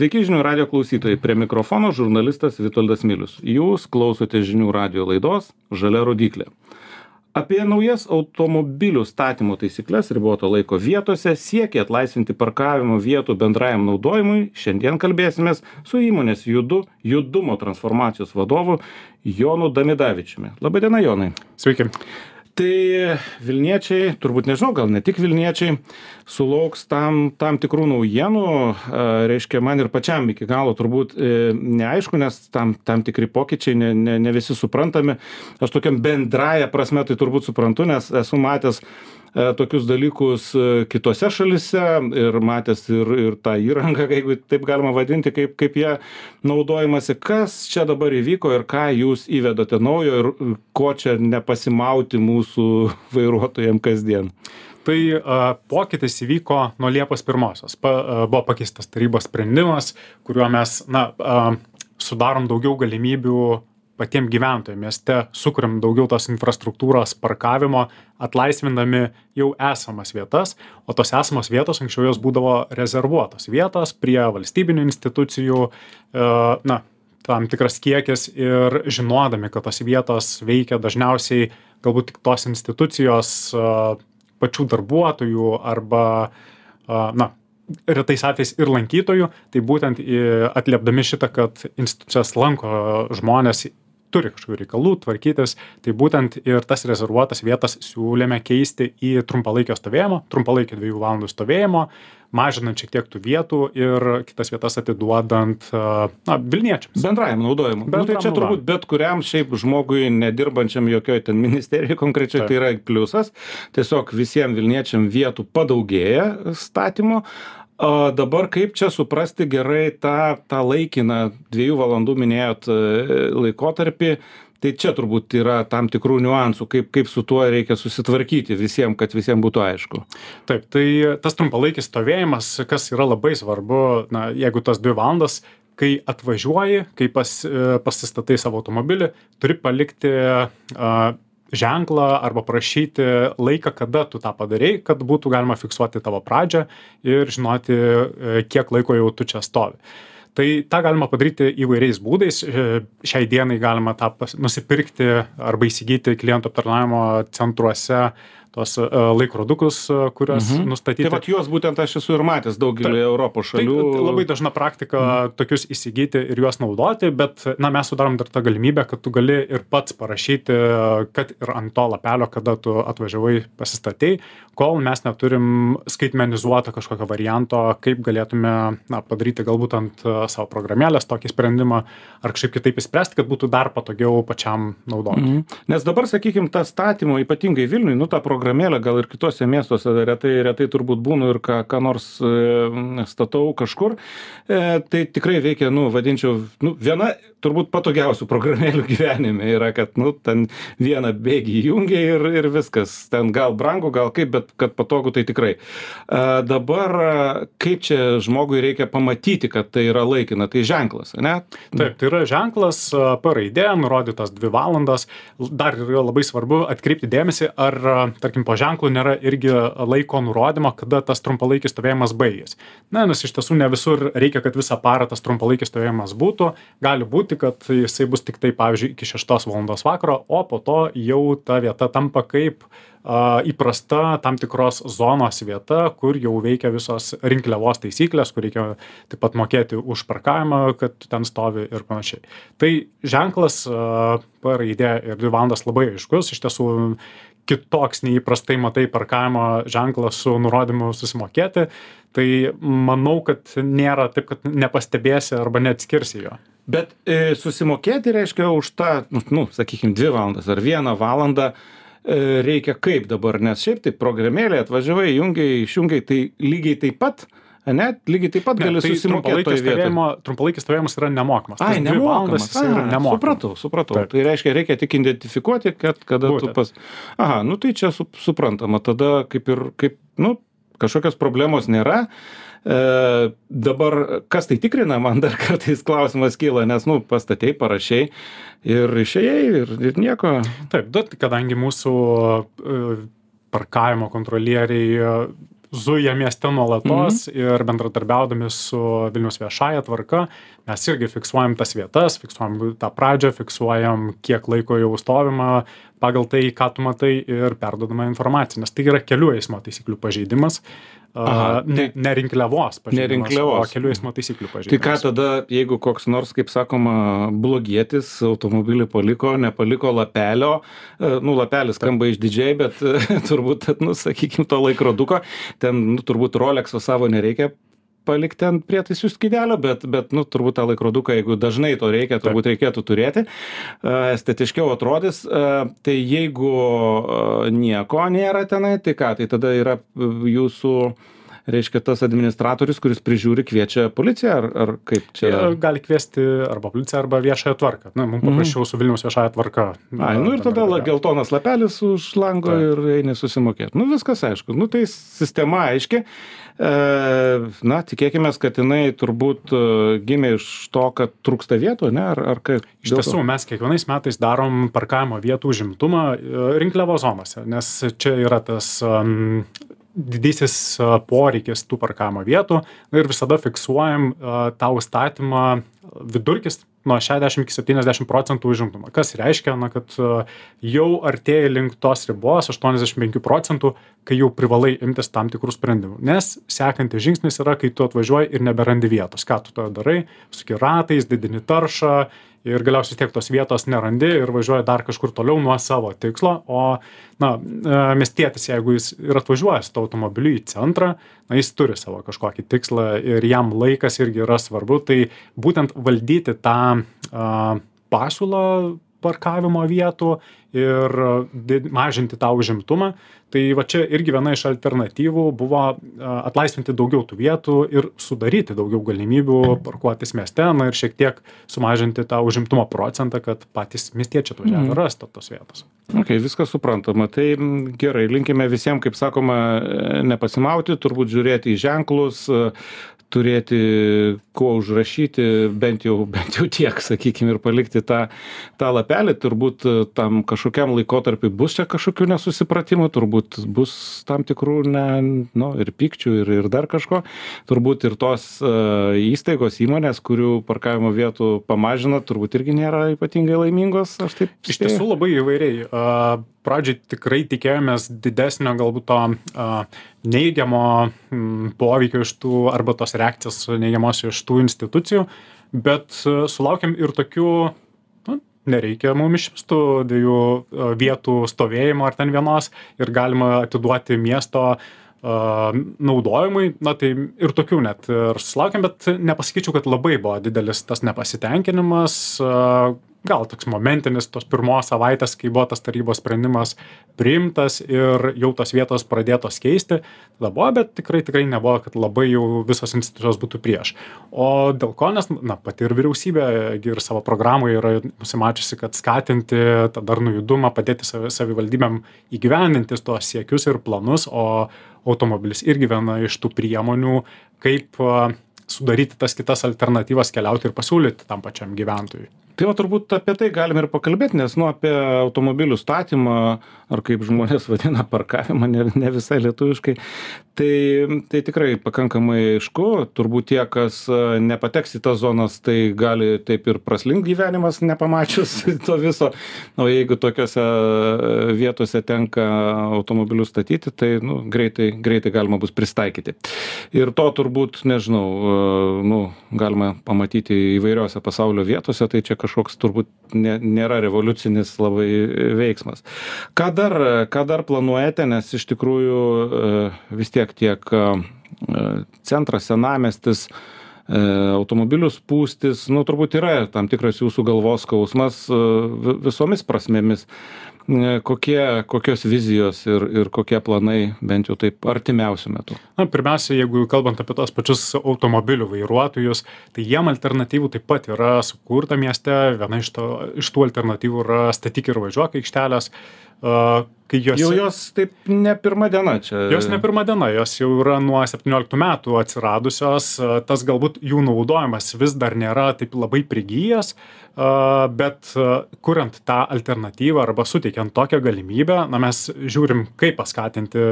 Sveiki žinių radio klausytojai, prie mikrofono žurnalistas Vitoldas Milius. Jūs klausote žinių radio laidos Žalia rodiklė. Apie naujas automobilių statymo taisyklės riboto laiko vietose siekia atlaisvinti parkavimo vietų bendrajam naudojimui. Šiandien kalbėsimės su įmonės judu, judumo transformacijos vadovu Jonu Damidavičiumi. Labadiena, Jonai. Sveiki tai vilniečiai turbūt nežinau gal ne tik vilniečiai sulauks tam tam tikrų naujienų. Reiškia man ir pačiam iki galo turbūt e, neaišku nes tam tam tikri pokyčiai ne ne ne visi suprantami. Aš tokiam bendrąja prasme tai turbūt suprantu nes esu matęs tokius dalykus e, kitose šalyse ir matęs ir, ir tą įrangą, jeigu taip galima vadinti, kaip, kaip jie naudojamasi, kas čia dabar įvyko ir ką jūs įvedote naujo ir ko čia nepasimauti mūsų vairuotojams kasdien. Tai uh, pokytis įvyko nuo Liepos pirmosios. Pa, uh, buvo pakeistas tarybos sprendimas, kuriuo mes na, uh, sudarom daugiau galimybių patiem gyventojam mieste sukuriam daugiau tos infrastruktūros parkavimo atlaisvindami jau esamas vietas o tos esamos vietos anksčiau jos būdavo rezervuotos vietos prie valstybinių institucijų e, na tam tikras kiekis ir žinodami kad tos vietos veikia dažniausiai galbūt tik tos institucijos e, pačių darbuotojų arba e, na retais atvejais ir lankytojų tai būtent atliepdami šitą kad institucijas lanko žmonės turi kažkokių reikalų tvarkytis tai būtent ir tas rezervuotas vietas siūlėme keisti į trumpalaikio stovėjimo trumpalaikio dviejų valandų stovėjimo mažinant šiek tiek tų vietų ir kitas vietas atiduodant na vilniečiams. Bendrajam naudojimui nu tai čia turbūt bet kuriam šiaip žmogui nedirbančiam jokioj ten ministerijoj konkrečiai tai yra pliusas. Tiesiog visiem vilniečiam vietų padaugėja statymo o dabar kaip čia suprasti gerai tą tą laikiną dviejų valandų minėjot e, laikotarpį? Tai čia turbūt yra tam tikrų niuansų kaip kaip su tuo reikia susitvarkyti visiem kad visiem būtų aišku. Taip tai tas trumpalaikis stovėjimas kas yra labai svarbu na jeigu tas dvi valandas kai atvažiuoji kai pas e, pasistatai savo automobilį turi palikti a ženklą arba parašyti laiką kada tu tą padarei kad būtų galima fiksuoti tavo pradžią ir žinoti e, kiek laiko jau tu čia stovi. Tai tą galima padaryti įvairiais būdais. E, šiai dienai galima tą nusipirkti arba įsigyti klientų aptarnavimo centruose tuos e, laikrodukus, e, kuriuos mhm. nustatyti. Tai vat juos būtent aš esu ir matęs daugelį Europos šalių. Tai labai dažna praktika mhm. tokius įsigyti ir juos naudoti, bet na, mes sudarom dar tą galimybę, kad tu gali ir pats parašyti, kad ir ant to lapelio, kada tu atvažiavai pasistatei, kol mes neturim skaitmenizuoto kažkokio varianto, kaip galėtume na, padaryti galbūt ant e, savo programėlės tokį sprendimą ar kažkaip kitaip įspręsti, kad būtų dar patogiau pačiam naudoti. Mhm. Nes dabar, sakykime, tą statymo, ypatingai Vilniui, nu, tą programėlę gal ir kitose miestuose retai, retai turbūt būnu ir ką, ką nors e, statau kažkur, e, tai tikrai veikia, nu, vadinčiau, nu, viena turbūt patogiausių programėlių gyvenime yra, kad, nu, ten vieną bėgį įjungia ir, ir viskas. Ten gal brangu, gal kaip, bet kad patogu, tai tikrai. A, dabar, kaip čia žmogui reikia pamatyti, kad tai yra laikina, tai ženklas, ne? Taip, tai yra ženklas, P raidė, nurodytas dvi valandas. Dar yra labai svarbu atkreipti dėmesį, ar, tarkim, po ženklų nėra irgi laiko nurodymo, kada tas trumpalaikis stovėjimas baigėsi. Na, nes iš tiesų ne visur reikia, kad visą parą tas trumpalaikis stovėjimas būtų. Gali būti kad jisai bus tiktai pavyzdžiui iki šeštos valandos vakaro o po to jau ta vieta tampa kaip a, įprasta tam tikros zonos vieta kur jau veikia visos rinkliavos taisyklės kur reikia taip pat mokėti už parkavimą kad ten stovi ir panašiai. Tai ženklas p raidė ir dvi valandos labai aiškus. Iš tiesų kitoks nei įprastai matai parkavimo ženklą su nurodymu susimokėti. Tai manau kad nėra taip kad nepastebėsi arba neatskirsi jo. Bet e, susimokėti reiškia už tą nu, nu sakykim dvi valandas ar vieną valandą e, reikia kaip dabar nes šiaip tai programėlė atvažiavai įjungei išjungei tai lygiai taip pat ane lygiai taip pat ne, gali tai susimokėti trumpalaikis stovėjimas yra nemokamas. Ai nemokamas a, yra nemokamas. supratau supratau. Taip. tai reiškia reikia tik identifikuoti kad kada Būtent. tu pas aha nu tai čia su, suprantama tada kaip ir kaip nu kažkokios problemos nėra E, dabar kas tai tikrina, man dar kartais klausimas kyla, nes, nu, pastatei, parašiai ir išėjai ir, ir nieko. Taip, bet kadangi mūsų e, parkavimo kontrolieriai zuja mieste nuolatos ir bendradarbiaudami su vilniaus viešąja tvarka mes irgi fiksuojam tas vietas fiksuojam tą pradžią fiksuojam kiek laiko jau stovima pagal tai ką tu matai ir perduodama informacija nes tai yra kelių eismo taisyklių pažeidimas Aha, a, ne, ne rinkliavos pažeidimas, rinkliavos. o kelių eismo taisyklių Tai ką pažeidimas. tada, jeigu koks nors, kaip sakoma, blogietis automobilį paliko, nepaliko lapelio, e, nu, lapelis skamba išdidžiai, bet e, turbūt, nu, sakykime, to laikroduko, ten, nu, turbūt Rolexo savo nereikia palikti ant prietaisų skydelio, bet, bet, nu, turbūt tą laikroduką, jeigu dažnai to reikia, turbūt reikėtų turėti, estetiškiau atrodys. Tai jeigu nieko nėra tenai, tai ką, tai tada yra jūsų reiškia tas administratorius, kuris prižiūri, kviečia policiją, ar, ar kaip čia? Jie gali kviesti arba policiją, arba viešąją tvarką. Na, mums paprasčiau su Vilniaus viešąją tvarka. Ai, nu ir tada la- geltonas lapelis už lango Taip. ir eini susimokėti. Nu viskas aišku. Nu tai sistema aiški. E, na, tikėkime, kad jinai turbūt e, gimė iš to, kad trūksta vietų, ne? Ar, ar kaip? Iš tiesų, mes kiekvienais metais darom parkavimo vietų užimtumą e, rinkliavos zonose, nes čia yra tas um, didysis poreikis tų parkavimo vietų. Ir visada fiksuojam tą užstatymą vidurkis nuo 60 iki 70 procentų užimtumą. Kas reiškia, na, kad a, jau artėja link tos ribos 85 procentų, kai jau privalai imtis tam tikrų sprendimų. Nes sekantis žingsnis yra, kai tu atvažiuoji ir neberandi vietos. Ką tu tada darai? Suki ratais, didini taršą ir galiausiai tiek tos vietos nerandi ir važiuoji dar kažkur toliau nuo savo tikslo. O, na, e, miestietis, jeigu jis ir atvažiuoja su tuo automobiliu į centrą, na, jis turi savo kažkokį tikslą ir jam laikas irgi yra svarbu. Tai būtent valdyti tą pasiūlą parkavimo vietų ir mažinti tą užimtumą. Tai va čia irgi viena iš alternatyvų buvo atlaisvinti daugiau tų vietų ir sudaryti daugiau galimybių parkuotis mieste, na ir šiek tiek sumažinti tą užimtumo procentą, kad patys miestiečiai atvažiavę Mhm. rastų tos vietos. Ok, viskas suprantama. Tai mm, gerai, linkime visiems, kaip sakoma, e, nepasimauti, turbūt žiūrėti į ženklus, e, turėti kuo užrašyti, bent jau, bent jau tiek, sakykime, ir palikti tą, tą lapelį. Turbūt e, tam kažkokiam laikotarpiu bus čia kažkokių nesusipratimų, turbūt bus tam tikrų, ne, nu, ir pykčių, ir, ir dar kažko. Turbūt ir tos uh, įstaigos, įmonės, kurių parkavimo vietų pamažina, turbūt irgi nėra ypatingai laimingos, aš taip Iš spėju. tiesų labai įvairiai. A, Pradžiai tikrai tikėjomės didesnio galbūt to a, neigiamo mm, poveikio iš tų arba tos reakcijos neigiamos iš tų institucijų, bet a, sulaukėm ir tokių, nu, nereikia mums iš tų dviejų a, vietų stovėjimo ar ten vienos ir galima atiduoti miesto a, naudojimui, na tai ir tokių net ir sulaukėm, bet nepasakyčiau, kad labai buvo didelis tas nepasitenkinimas, gal toks momentinis tos pirmos savaitės, kai buvo tas tarybos sprendimas priimtas ir jau tos vietos pradėtos keisti, tada buvo, bet tikrai tikrai nebuvo, kad labai jau visos institucijos būtų prieš. O dėl ko, nes, na, pati ir vyriausybė ir savo programoje yra nusimačiusi, kad skatinti tą darnų judumą, padėti savi- savivaldybėm įgyvendinti tuos siekius ir planus, o automobilis irgi viena iš tų priemonių, kaip sudaryti tas kitas alternatyvas keliauti ir pasiūlyti tam pačiam gyventojui. Tai va turbūt apie tai galim ir pakalbėti, nes nu apie automobilių statymą, ar kaip žmonės vadina parkavimą, ne, ne visai lietuviškai, tai, tai tikrai pakankamai aišku, turbūt tie, kas e, nepateks į tas zonas, tai gali taip ir praslinkti gyvenimas nepamačius to viso, o jeigu tokiuose e, vietose tenka automobilius statyti, tai nu, greitai, greitai galima bus pristaikyti. Ir to turbūt, nežinau, e, nu, galima pamatyti įvairiose pasaulio vietose, tai čia kažkoks turbūt ne, nėra revoliucinis labai veiksmas. Ką dar, ką dar planuojate, nes iš tikrųjų e, vis tiek tiek e, centras, senamestis, e, automobilių spūstis, nu turbūt yra tam tikras jūsų galvos skausmas e, vi- visomis prasmėmis. E, Kokie, kokios vizijos ir, ir kokie planai bent jau taip artimiausių metų? Na, pirmiausia, jeigu kalbant apie tos pačius automobilių vairuotojus, tai jiem alternatyvų taip pat yra sukurta mieste. Viena iš, to, iš tų alternatyvų yra statyk ir važiuok aikštelės. Kai jos, Jau jos taip ne pirma diena čia. jos ne pirma diena, jos jau yra nuo 17 metų atsiradusios, tas galbūt jų naudojimas vis dar nėra taip labai prigijęs, bet kuriant tą alternatyvą arba suteikiant tokią galimybę, na mes žiūrim, kaip paskatinti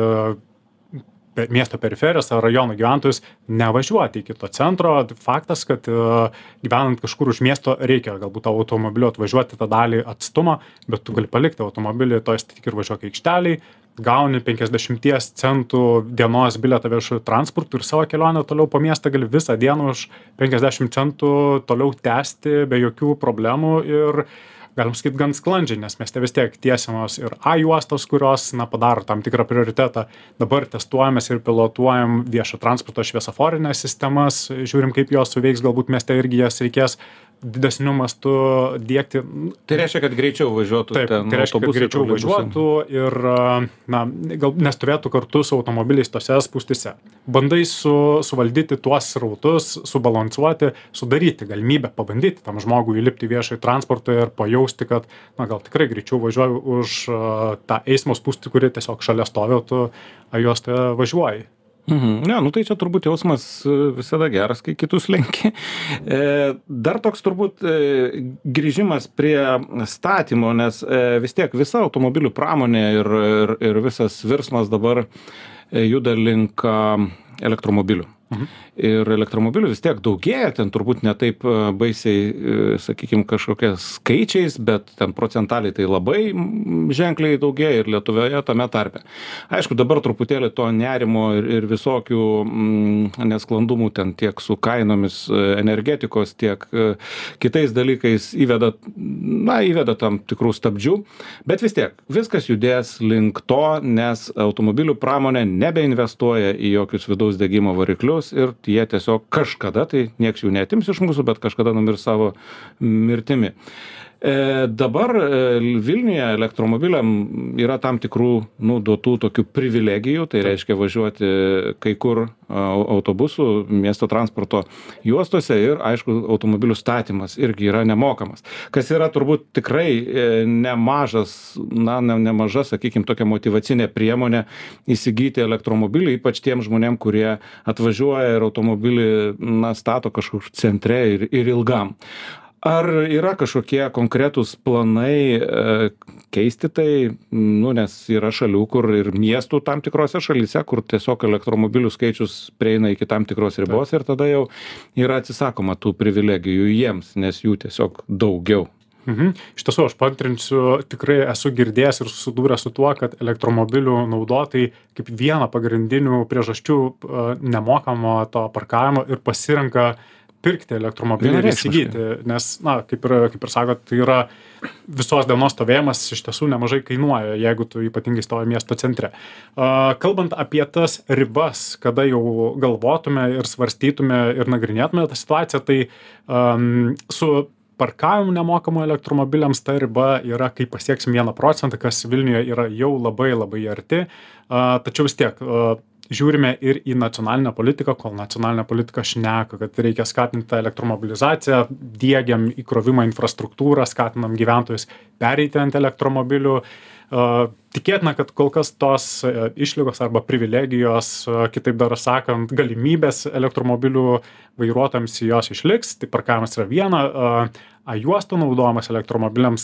miesto periferijos ar rajono gyventojus nevažiuoti iki to centro. Faktas kad gyvenant kažkur už miesto reikia galbūt tau automobiliu atvažiuoti tą dalį atstumo bet tu gali palikti automobilį toj statyk ir važiuok aikštelėj gauni penkiasdešimties centų dienos bilietą viešu transportu ir savo kelionę toliau po miestą gali visą dieną už penkiasdešim centų toliau tęsti be jokių problemų ir galim sakyt gan sklandžiai nes mieste vis tiek tiesiamos ir a juostos kurios na padaro tam tikrą prioritetą. Dabar testuojamės ir pilotuojam viešo transporto šviesoforines sistemas žiūrim kaip jos suveiks galbūt mieste irgi jas reikės didesniu mastu diegti. Tai reiškia, kad greičiau važiuotų. Taip, tai reiškia, kad greičiau važiuotų ir na, gal nestovėtų kartu su automobiliais tose spūstise. Bandai su, suvaldyti tuos rautus, subalansuoti, sudaryti galimybę pabandyti tam žmogui įlipti viešai transportui ir pajausti, kad na, gal tikrai greičiau važiuoju už uh, tą eismo spūstį, kuri tiesiog šalia tu juos tai važiuoji. Mhm. Ne, nu tai čia turbūt jausmas e, visada geras, kai kitus lenki. E, dar toks turbūt e, grįžimas prie statymo, nes vis tiek visa automobilių pramonė ir, ir, ir visas virsmas dabar juda link elektromobilių. Mhm. Ir elektromobilių vis tiek daugėja, ten turbūt ne taip e, baisiai, e, sakykime, kažkokiais skaičiais, bet ten procentaliai tai labai ženkliai daugėja ir Lietuvoje tame tarpe. Aišku, dabar truputėlį to nerimo ir, ir visokių mm, nesklandumų ten tiek su kainomis e, energetikos, tiek kitais dalykais įveda, na, įveda tam tikrų stabdžių, bet vis tiek viskas judės link to, nes automobilių pramonė nebeinvestuoja į jokius vidaus degimo variklius pinigus ir jie tiesiog kažkada, tai nieks jų netims iš mūsų, bet kažkada numirs savo mirtimi. E, dabar e, Vilniuje elektromobiliam yra tam tikrų nu, duotų tokių privilegijų, tai reiškia važiuoti kai kur autobusų, miesto transporto juostose ir, aišku, automobilių statymas irgi yra nemokamas. Kas yra turbūt tikrai e, nemažas, na, ne, nemaža, sakykime, tokia motivacinė priemonė įsigyti elektromobilį, ypač tiem žmonėm, kurie atvažiuoja ir automobilį, na, stato kažkur centre ir, ir ilgam ar yra kažkokie konkretūs planai e, keisti tai nu nes yra šalių kur ir miestų tam tikrose šalyse kur tiesiog elektromobilių skaičius prieina iki tam tikros ribos ir tada jau yra atsisakoma tų privilegijų jiems nes jų tiesiog daugiau Mhm. Iš tiesų, aš pantrinsiu, tikrai esu girdėjęs ir susidūręs su tuo, kad elektromobilių naudotojai kaip vieną pagrindinių priežasčių e, nemokamo to parkavimo ir pasirenka uh, pirkti elektromobilį ir įsigyti nes na kaip ir kaip ir sakot tai yra visos dienos stovėjimas iš tiesų nemažai kainuoja jeigu tu ypatingai stovi miesto centre. Kalbant apie tas ribas kada jau galvotume ir svarstytume ir nagrinėtume tą situaciją tai am su parkavimu nemokamu elektromobiliams ta riba yra kai pasieksim vieną procentą kas vilniuje yra jau labai labai arti. Tačiau vis tiek žiūrime ir į nacionalinę politiką kol nacionalinė politika šneka kad reikia skatint tą elektromobilizaciją diegiam įkrovimo infrastruktūrą skatinam gyventojus pereiti ant elektromobilių tikėtina kad kol kas tos e, išlygos arba privilegijos kitaip dar sakant galimybės elektromobilių vairuotojams jos išliks. Tai parkavimas yra viena a juostų naudojimas elektromobiliams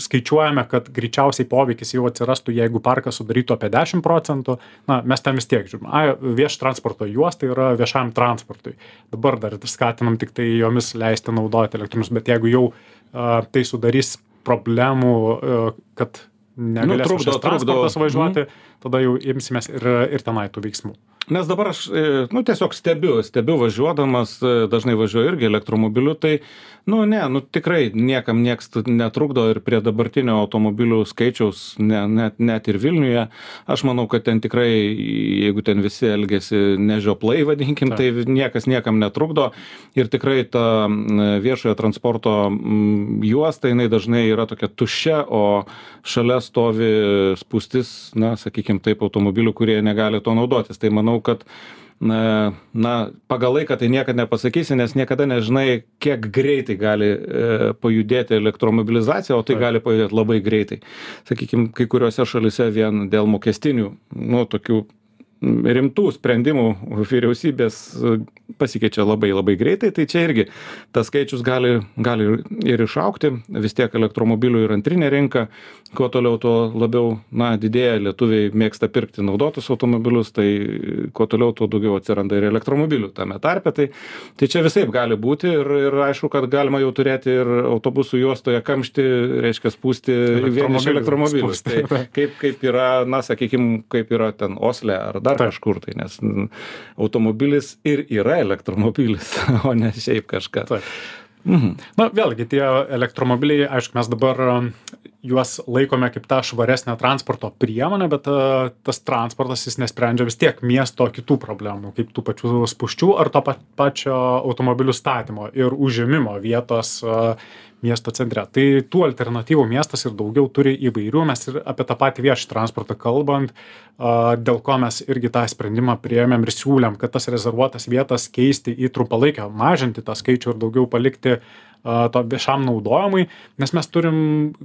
skaičiuojame kad greičiausiai poveikis jau atsirastų jeigu parkas sudarytų apie dešim procentų. Na mes ten vis tiek žiūrim. A viešo transporto juosta yra viešajam transportui. Dabar dar skatinam tiktai jomis leisti naudoti elektromobilius bet jeigu jau a tai sudarys problemų kad negalės Nu, trukdo, trukdo. važiuoti tada jau imsimės ir ir tenai tų veiksmų nes dabar aš e, nu tiesiog stebiu stebiu važiuodamas e, dažnai važiuoju irgi elektromobiliu tai nu ne nu tikrai niekam nieks netrukdo ir prie dabartinio automobilių skaičiaus ne net net ir vilniuje. Aš manau kad ten tikrai jeigu ten visi elgiasi nežioplai vadinkim tai niekas niekam netrukdo. Ir tikrai ta viešojo transporto juosta jinai dažnai yra tokia tuščia o šalia stovi spūstis na sakykim taip automobilių kurie negali tuo naudotis. Tai manau kad na na pagal laiką tai niekad nepasakysi nes niekada nežinai kiek greitai gali e, pajudėti elektromobilizacija o tai gali pajudėt labai greitai. Sakykim kai kuriose šalyse vien dėl mokestinių nu tokių rimtų sprendimų vyriausybės pasikeičia labai labai greitai. Tai čia irgi tas skaičius gali gali ir išaugti vis tiek elektromobilių ir antrinė rinka. Kuo toliau tuo labiau na didėja. Lietuviai mėgsta pirkti naudotus automobilius tai kuo toliau tuo daugiau atsiranda ir elektromobilių tame tarpe. Tai tai čia visaip gali būti ir ir aišku kad galima jau turėti ir autobusų juostoje kamštį reiškia spūsti vien iš elektromobilių tai kaip kaip yra na sakykim kaip yra ten osle ar dar kažkur tai nes automobilis ir yra elektromobilis, o ne šiaip kažkas. Taip. Mhm. Na, vėlgi, tie elektromobiliai, aišku, mes dabar um, juos laikome kaip tą švaresnę transporto priemonę, bet uh, tas transportas jis nesprendžia vis tiek miesto kitų problemų, kaip tų pačių spuščių ar to pačio automobilių statymo ir užėmimo vietos uh, miesto centre. Tai tų alternatyvų miestas ir daugiau turi įvairių. Mes ir apie tą patį viešą transportą kalbant a dėl ko mes irgi tą sprendimą priėmėm ir siūlėm kad tas rezervuotas vietas keisti į trumpalaikę mažinti tą skaičių ir daugiau palikti to viešam naudojimui nes mes turim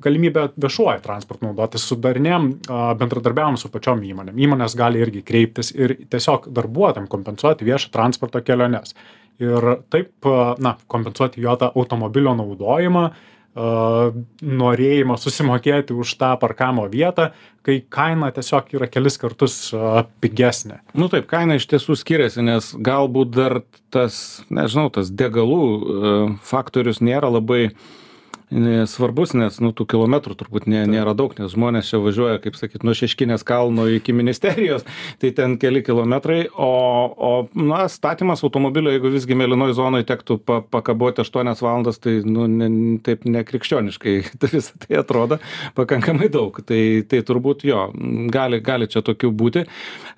galimybę viešuoju transportu naudotis sudarinėjam a bendradarbiaujam su pačiom įmonėm. Įmonės gali irgi kreiptis ir tiesiog darbuotojam kompensuoti viešo transporto keliones ir taip na kompensuoti jo tą automobilio naudojimą norėjimą susimokėti už tą parkavimo vietą, kai kaina tiesiog yra kelis kartus pigesnė. Nu taip, kaina iš tiesų skiriasi, nes galbūt dar tas, nežinau, tas degalų faktorius nėra labai uh, svarbus nes nu tų kilometrų turbūt ne nėra daug nes žmonės čia važiuoja kaip sakyt nuo šeškinės kalno iki ministerijos tai ten keli kilometrai o o na statymas automobilio jeigu visgi mėlynoj zonoj tektų pa pakaboti aštuonias valandas tai nu ne taip nekrikščioniškai tai visa tai atrodo pakankamai daug. Tai tai turbūt jo gali gali čia tokių būti.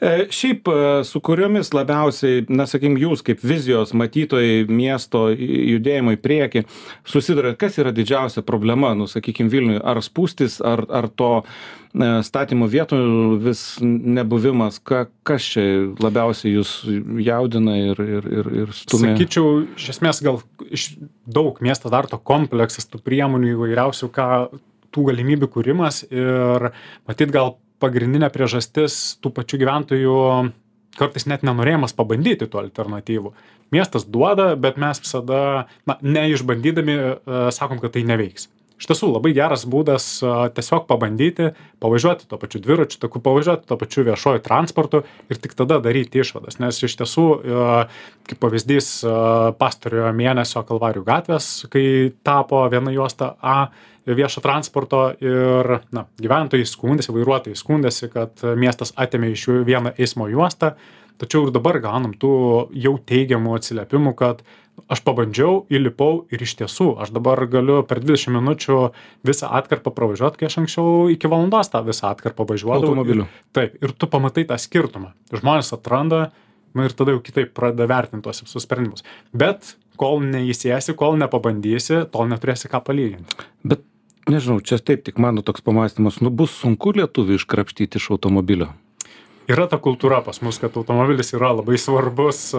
E šiaip e, su kuriomis labiausiai na sakykim jūs kaip vizijos matytojai miesto judėjimo į priekį susiduriat kas yra didžiausia didžiausia problema, nu, sakykime, Vilniui, ar spūstis, ar, ar to e, statymo vietų vis nebuvimas, ka, kas čia labiausiai jūs jaudina ir, ir, ir, ir stumia? Sakyčiau, iš esmės gal iš daug miesto dar to kompleksas, tų priemonių įvairiausių, ką tų galimybių kūrimas ir matyt gal pagrindinė priežastis tų pačių gyventojų kartais net nenorėjimas pabandyti tų alternatyvų. Miestas duoda bet mes visada na neišbandydami e, sakom kad tai neveiks. Iš tiesų labai geras būdas e, tiesiog pabandyti pavažiuoti tuo pačiu dviračių taku pavažiuoti tuo pačiu viešuoju transportu ir tik tada daryti išvadas. Nes iš tiesų e, kaip pavyzdys pastarojo mėnesio kalvarijų gatvės kai tapo viena juosta a viešo transporto ir na gyventojai skundėsi vairuotojai skundėsi kad miestas atėmė iš jų vieną eismo juostą. Tačiau ir dabar gaunam tų jau teigiamų atsiliepimų kad aš pabandžiau įlipau ir iš tiesų aš dabar galiu per dvidešim minučių visą atkarpą pravažiuot kai aš anksčiau iki valandos tą visą atkarpą važiuodavau. Automobiliu. taip ir tu pamatai tą skirtumą. Žmonės atranda na ir tada jau kitaip pradeda vertint tuos visus sprendimus. Bet kol neįsėsi kol nepabandysi tol neturėsi ką palyginti. Bet nežinau, čia taip tik mano toks pamastymas, nu bus sunku lietuvių iškrapštyti iš automobilio. yra ta kultūra pas mus kad automobilis yra labai svarbus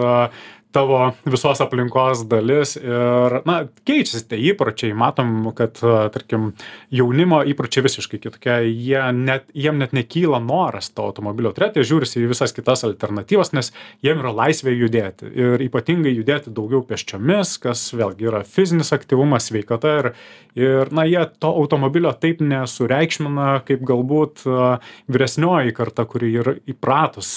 tavo visos aplinkos dalis ir na keičiasi tie įpročiai. Matom kad tarkim jaunimo įpročiai visiškai kitokie. Jie net jiem net nekyla noras to automobilio turėt jie žiūrisi į visas kitas alternatyvas nes jiem yra laisvė judėti ir ypatingai judėti daugiau pėsčiomis kas vėlgi yra fizinis aktyvumas sveikata ir ir na jie to automobilio taip nesureikšmina kaip galbūt vyresnioji karta kuri yra įpratus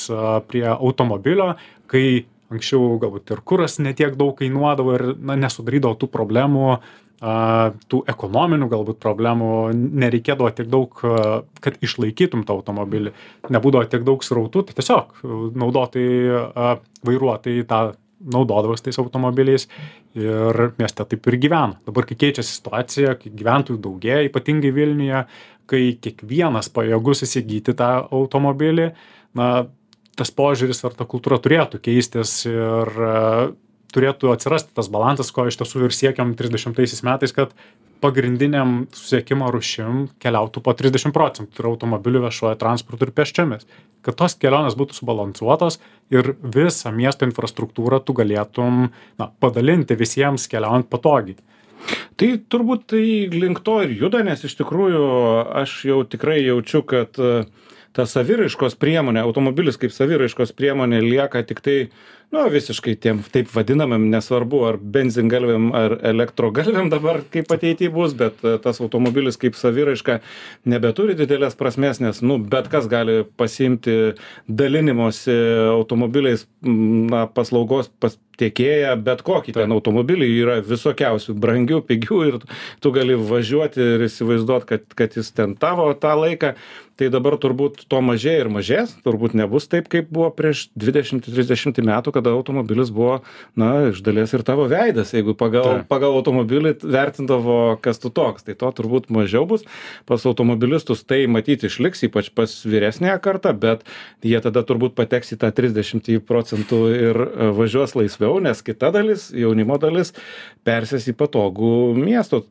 prie automobilio kai anksčiau galbūt ir kuras ne tiek daug kainuodavo ir na nesudarydavo tų problemų tų ekonominių galbūt problemų nereikėdavo tiek daug kad išlaikytum tą automobilį. Nebūdavo tiek daug srautų tai tiesiog naudotojai vairuotojai tą naudodavosi tais automobiliais ir mieste taip ir gyveno. Dabar kai keičiasi situacija kai gyventojų daugėja ypatingai vilniuje kai kiekvienas pajėgus įsigyti tą automobilį na tas požiūris ar ta kultūra turėtų keistis ir turėtų atsirasti tas balansas ko iš tiesų ir siekiam trisdešimtaisiais metais kad pagrindinėm susisiekimo rūšim keliautų po trisdešim procentų tai yra automobiliu viešuoju transportu ir pėsčiomis. Kad tos kelionės būtų subalansuotos ir visą miesto infrastruktūrą tu galėtum na padalinti visiems keliaujant patogiai. Tai turbūt tai link to ir juda, nes iš tikrųjų aš jau tikrai jaučiu, kad ta saviraiškos priemonė automobilis kaip saviraiškos priemonė lieka tiktai nu visiškai tiem taip vadinamiem nesvarbu ar benzingalviam ar elektrogalviam dabar kaip ateity bus bet e, tas automobilis kaip saviraiška nebeturi didelės prasmės nes nu bet kas gali pasiimti dalinimosi automobiliais na paslaugos pas tiekėją bet kokį ten automobilį yra visokiausių brangių pigių ir tu gali važiuoti ir įsivaizduot kad kad jis ten tavo tą laiką. Tai dabar turbūt to mažėja ir mažės turbūt nebus taip kaip buvo prieš dvidešimt trisdešimtį metų kada automobilis buvo na iš dalies ir tavo veidas. Jeigu pagal pagal automobilį vertindavo kas tu toks tai to turbūt mažiau bus. Pas automobilistus tai matyt išliks ypač pas vyresniąją kartą bet jie tada turbūt pateks į tą trisdešimtį procentų ir e, važiuos laisviau nes kita dalis jaunimo dalis persės į patogų miesto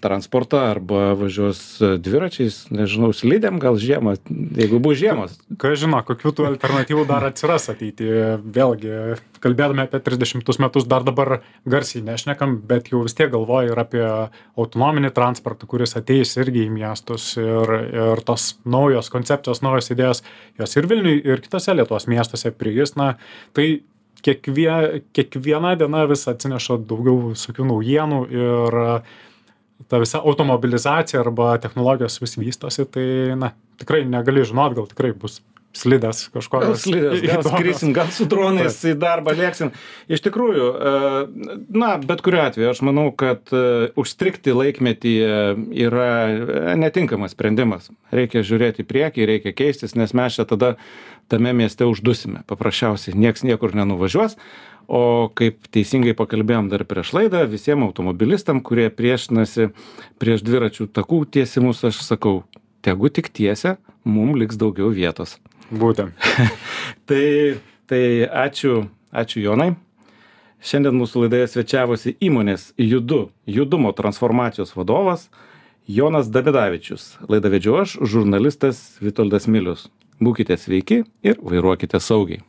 transportą arba važiuos dviračiais nežinau slidėm gal žiemą jeigu bus žiemos. Kas žino kokių tų alternatyvų dar atsiras ateity vėlgi kalbėdami apie trisdešimtus metus dar dabar garsiai nešnekam bet jau vis tiek galvoji ir apie autonominį transportą kuris ateis irgi į miestus ir ir tos naujos koncepcijos naujos idėjos jos ir vilniuj ir kituose lietuvos miestuose prigis na tai kiekvie kiekviena diena vis atsineša daugiau visokių naujienų ir ta visa automobilizacija arba technologijos vis vystosi tai na tikrai negali žinot gal tikrai bus slidės kažkokios slidės gal skrisim gal su dronais į darbą lėksim. Iš tikrųjų e, na bet kuriuo atveju aš manau kad e, užstrigti laikmetyje yra netinkamas sprendimas. Reikia žiūrėt į priekį reikia keistis nes mes čia tada tame mieste uždusime. Paprasčiausiai nieks niekur nenuvažiuos. O kaip teisingai pakalbėjom dar prieš laidą visiem automobilistam kurie priešinasi prieš dviračių takų tiesimus aš sakau tegu tik tiesia mum liks daugiau vietos būtent. Tai tai ačiū ačiū jonai. Šiandien mūsų laidoje svečiavosi įmonės judu judumo transformacijos vadovas jonas davidavičius. Laidą vedžiau aš žurnalistas vitoldas milius. Būkite sveiki ir vairuokite saugiai